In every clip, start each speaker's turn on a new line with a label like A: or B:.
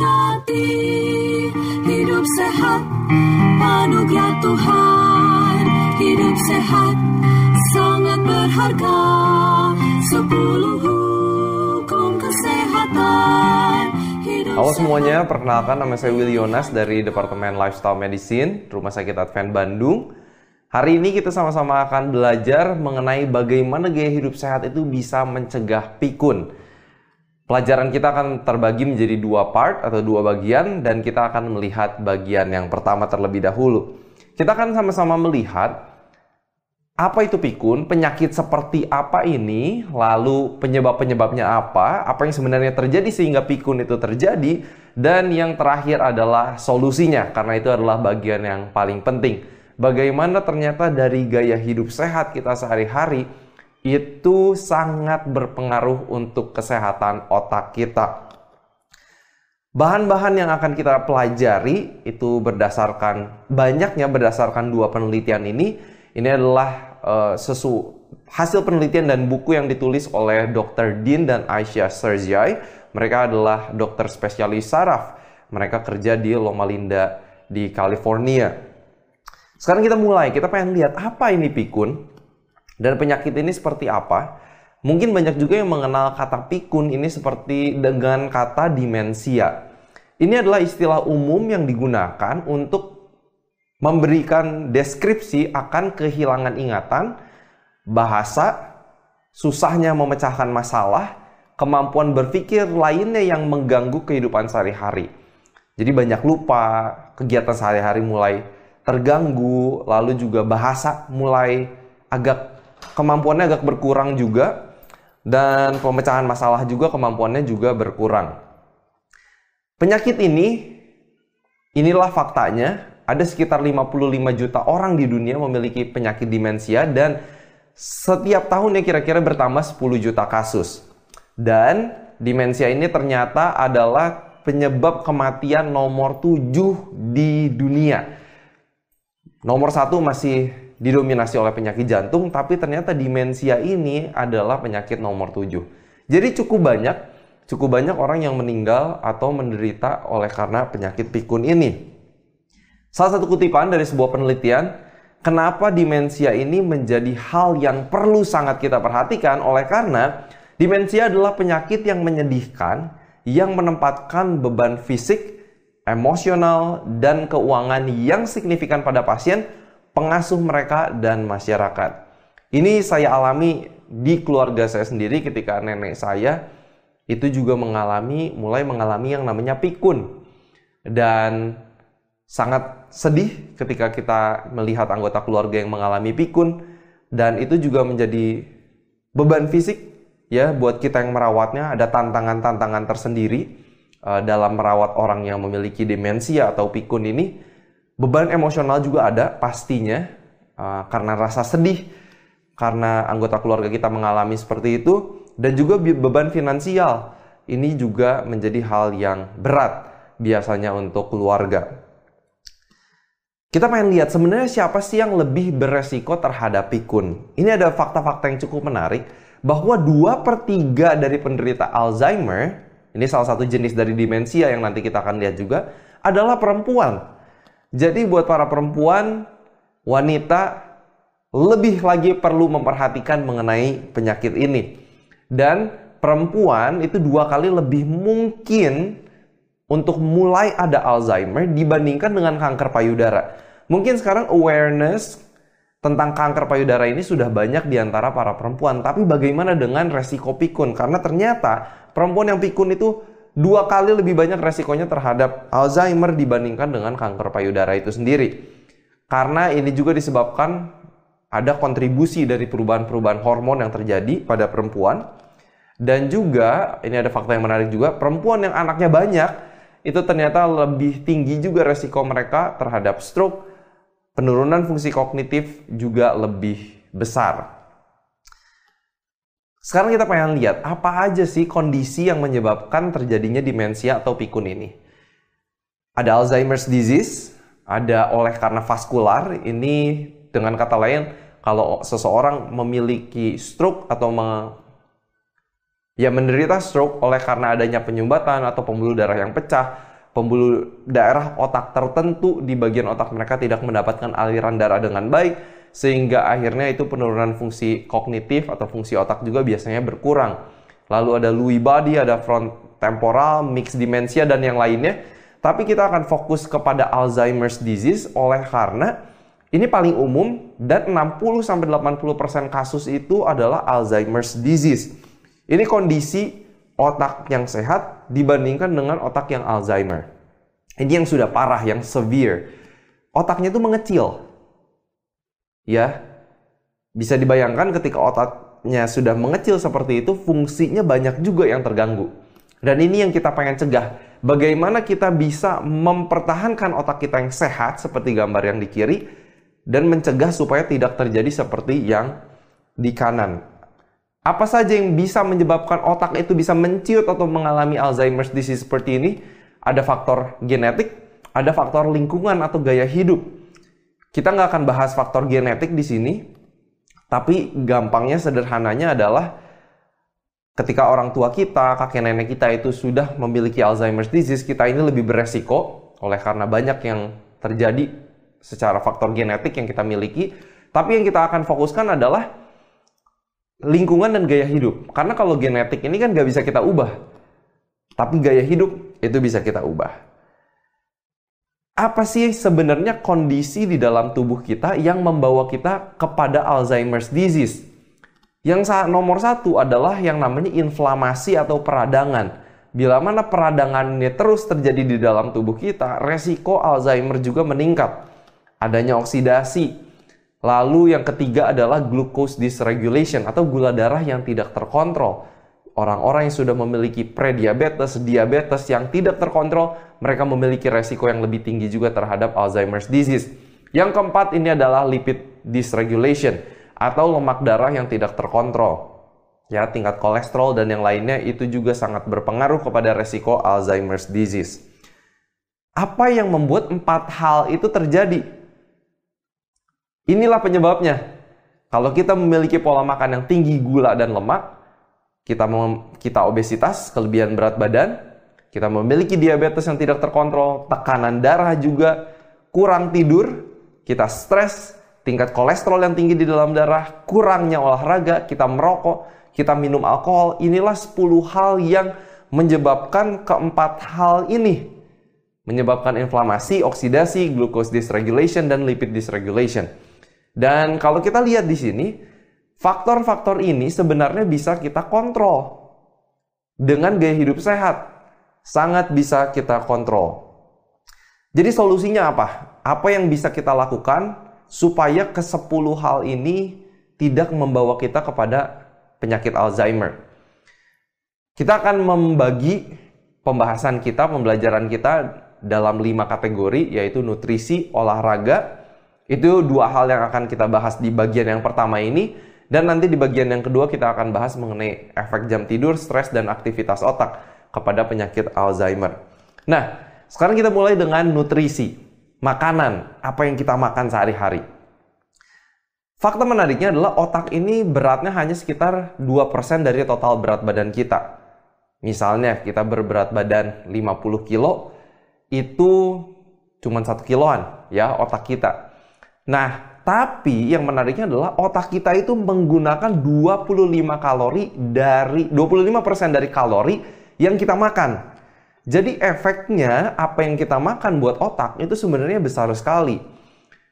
A: Sejati hidup sehat anugerah Tuhan hidup sehat sangat berharga sepuluh hukum kesehatan hidup
B: Halo
A: sehat.
B: semuanya, perkenalkan nama saya Will Yonas dari Departemen Lifestyle Medicine, Rumah Sakit Advent Bandung. Hari ini kita sama-sama akan belajar mengenai bagaimana gaya hidup sehat itu bisa mencegah pikun. Pelajaran kita akan terbagi menjadi dua part atau dua bagian dan kita akan melihat bagian yang pertama terlebih dahulu. Kita akan sama-sama melihat apa itu pikun, penyakit seperti apa ini, lalu penyebab-penyebabnya apa, apa yang sebenarnya terjadi sehingga pikun itu terjadi, dan yang terakhir adalah solusinya, karena itu adalah bagian yang paling penting. Bagaimana ternyata dari gaya hidup sehat kita sehari-hari itu sangat berpengaruh untuk kesehatan otak kita. Bahan-bahan yang akan kita pelajari itu berdasarkan banyaknya berdasarkan dua penelitian ini. Ini adalah eh, sesu hasil penelitian dan buku yang ditulis oleh Dr. Dean dan Aisyah Serziai. Mereka adalah dokter spesialis saraf. Mereka kerja di Loma Linda di California. Sekarang kita mulai, kita pengen lihat apa ini pikun dan penyakit ini seperti apa. Mungkin banyak juga yang mengenal kata pikun ini seperti dengan kata demensia. Ini adalah istilah umum yang digunakan untuk memberikan deskripsi akan kehilangan ingatan, bahasa, susahnya memecahkan masalah, kemampuan berpikir lainnya yang mengganggu kehidupan sehari-hari. Jadi banyak lupa, kegiatan sehari-hari mulai terganggu, lalu juga bahasa mulai agak kemampuannya agak berkurang juga dan pemecahan masalah juga kemampuannya juga berkurang. Penyakit ini inilah faktanya, ada sekitar 55 juta orang di dunia memiliki penyakit demensia dan setiap tahunnya kira-kira bertambah 10 juta kasus. Dan demensia ini ternyata adalah penyebab kematian nomor 7 di dunia. Nomor satu masih didominasi oleh penyakit jantung, tapi ternyata demensia ini adalah penyakit nomor 7. Jadi cukup banyak, cukup banyak orang yang meninggal atau menderita oleh karena penyakit pikun ini. Salah satu kutipan dari sebuah penelitian, kenapa demensia ini menjadi hal yang perlu sangat kita perhatikan oleh karena demensia adalah penyakit yang menyedihkan yang menempatkan beban fisik, emosional, dan keuangan yang signifikan pada pasien, pengasuh mereka, dan masyarakat. Ini saya alami di keluarga saya sendiri ketika nenek saya itu juga mengalami mulai mengalami yang namanya pikun. Dan sangat sedih ketika kita melihat anggota keluarga yang mengalami pikun dan itu juga menjadi beban fisik ya buat kita yang merawatnya ada tantangan-tantangan tersendiri uh, dalam merawat orang yang memiliki demensia atau pikun ini beban emosional juga ada pastinya uh, karena rasa sedih karena anggota keluarga kita mengalami seperti itu dan juga be- beban finansial ini juga menjadi hal yang berat biasanya untuk keluarga. Kita pengen lihat sebenarnya siapa sih yang lebih beresiko terhadap pikun. Ini ada fakta-fakta yang cukup menarik bahwa 2 per 3 dari penderita Alzheimer, ini salah satu jenis dari demensia yang nanti kita akan lihat juga, adalah perempuan. Jadi buat para perempuan, wanita lebih lagi perlu memperhatikan mengenai penyakit ini. Dan perempuan itu dua kali lebih mungkin untuk mulai ada Alzheimer dibandingkan dengan kanker payudara. Mungkin sekarang awareness tentang kanker payudara ini sudah banyak di antara para perempuan, tapi bagaimana dengan resiko pikun? Karena ternyata perempuan yang pikun itu dua kali lebih banyak resikonya terhadap Alzheimer dibandingkan dengan kanker payudara itu sendiri. Karena ini juga disebabkan ada kontribusi dari perubahan-perubahan hormon yang terjadi pada perempuan. Dan juga, ini ada fakta yang menarik juga, perempuan yang anaknya banyak, itu ternyata lebih tinggi juga resiko mereka terhadap stroke, penurunan fungsi kognitif juga lebih besar. Sekarang kita pengen lihat apa aja sih kondisi yang menyebabkan terjadinya demensia atau pikun ini. Ada Alzheimer's disease, ada oleh karena vaskular. Ini dengan kata lain, kalau seseorang memiliki stroke atau me, ya menderita stroke oleh karena adanya penyumbatan atau pembuluh darah yang pecah, pembuluh daerah otak tertentu di bagian otak mereka tidak mendapatkan aliran darah dengan baik, sehingga akhirnya itu penurunan fungsi kognitif atau fungsi otak juga biasanya berkurang. Lalu ada Lewy body, ada front temporal, mixed dementia dan yang lainnya. Tapi kita akan fokus kepada Alzheimer's disease oleh karena ini paling umum dan 60 80% kasus itu adalah Alzheimer's disease. Ini kondisi otak yang sehat dibandingkan dengan otak yang Alzheimer. Ini yang sudah parah, yang severe. Otaknya itu mengecil ya bisa dibayangkan ketika otaknya sudah mengecil seperti itu fungsinya banyak juga yang terganggu dan ini yang kita pengen cegah bagaimana kita bisa mempertahankan otak kita yang sehat seperti gambar yang di kiri dan mencegah supaya tidak terjadi seperti yang di kanan apa saja yang bisa menyebabkan otak itu bisa menciut atau mengalami Alzheimer's disease seperti ini? Ada faktor genetik, ada faktor lingkungan atau gaya hidup. Kita nggak akan bahas faktor genetik di sini, tapi gampangnya sederhananya adalah ketika orang tua kita, kakek nenek kita itu sudah memiliki Alzheimer's disease, kita ini lebih beresiko oleh karena banyak yang terjadi secara faktor genetik yang kita miliki. Tapi yang kita akan fokuskan adalah lingkungan dan gaya hidup. Karena kalau genetik ini kan nggak bisa kita ubah. Tapi gaya hidup itu bisa kita ubah apa sih sebenarnya kondisi di dalam tubuh kita yang membawa kita kepada Alzheimer's disease? Yang nomor satu adalah yang namanya inflamasi atau peradangan. Bila mana peradangan ini terus terjadi di dalam tubuh kita, resiko Alzheimer juga meningkat. Adanya oksidasi. Lalu yang ketiga adalah glucose dysregulation atau gula darah yang tidak terkontrol orang-orang yang sudah memiliki prediabetes, diabetes yang tidak terkontrol, mereka memiliki resiko yang lebih tinggi juga terhadap Alzheimer's disease. Yang keempat ini adalah lipid dysregulation atau lemak darah yang tidak terkontrol. Ya, tingkat kolesterol dan yang lainnya itu juga sangat berpengaruh kepada resiko Alzheimer's disease. Apa yang membuat empat hal itu terjadi? Inilah penyebabnya. Kalau kita memiliki pola makan yang tinggi gula dan lemak, kita kita obesitas, kelebihan berat badan, kita memiliki diabetes yang tidak terkontrol, tekanan darah juga, kurang tidur, kita stres, tingkat kolesterol yang tinggi di dalam darah, kurangnya olahraga, kita merokok, kita minum alkohol. Inilah 10 hal yang menyebabkan keempat hal ini. Menyebabkan inflamasi, oksidasi, glucose dysregulation, dan lipid dysregulation. Dan kalau kita lihat di sini, Faktor-faktor ini sebenarnya bisa kita kontrol dengan gaya hidup sehat. Sangat bisa kita kontrol. Jadi solusinya apa? Apa yang bisa kita lakukan supaya ke 10 hal ini tidak membawa kita kepada penyakit Alzheimer? Kita akan membagi pembahasan kita, pembelajaran kita dalam lima kategori yaitu nutrisi, olahraga. Itu dua hal yang akan kita bahas di bagian yang pertama ini dan nanti di bagian yang kedua kita akan bahas mengenai efek jam tidur, stres, dan aktivitas otak kepada penyakit Alzheimer. Nah, sekarang kita mulai dengan nutrisi. Makanan, apa yang kita makan sehari-hari. Fakta menariknya adalah otak ini beratnya hanya sekitar 2% dari total berat badan kita. Misalnya kita berberat badan 50 kilo, itu cuma 1 kiloan ya otak kita. Nah, tapi yang menariknya adalah otak kita itu menggunakan 25 kalori dari 25% dari kalori yang kita makan. Jadi efeknya apa yang kita makan buat otak itu sebenarnya besar sekali.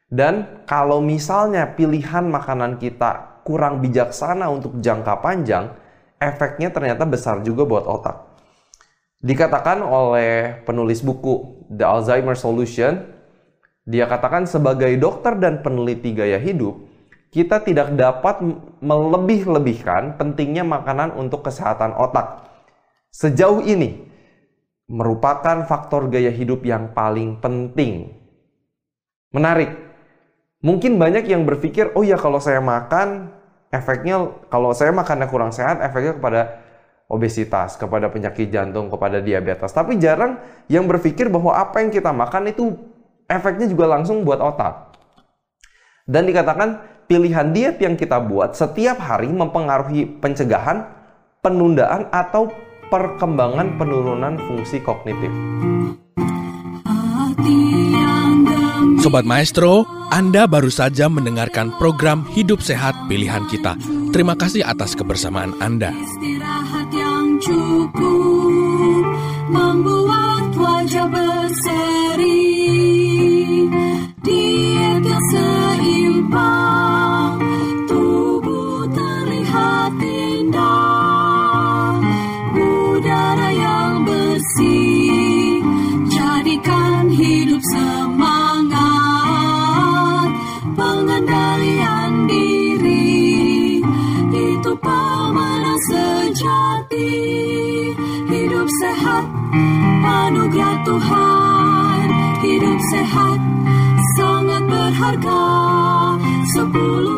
B: Dan kalau misalnya pilihan makanan kita kurang bijaksana untuk jangka panjang, efeknya ternyata besar juga buat otak. Dikatakan oleh penulis buku The Alzheimer Solution, dia katakan sebagai dokter dan peneliti gaya hidup, kita tidak dapat melebih-lebihkan pentingnya makanan untuk kesehatan otak. Sejauh ini, merupakan faktor gaya hidup yang paling penting. Menarik. Mungkin banyak yang berpikir, oh ya kalau saya makan, efeknya kalau saya makannya kurang sehat, efeknya kepada obesitas, kepada penyakit jantung, kepada diabetes. Tapi jarang yang berpikir bahwa apa yang kita makan itu efeknya juga langsung buat otak. Dan dikatakan pilihan diet yang kita buat setiap hari mempengaruhi pencegahan, penundaan, atau perkembangan penurunan fungsi kognitif.
C: Sobat Maestro, Anda baru saja mendengarkan program Hidup Sehat Pilihan Kita. Terima kasih atas kebersamaan Anda.
A: Istirahat yang cukup membuat wajah berseri. Anugerah Tuhan. Hidup sehat, sangat berharga. Sepuluh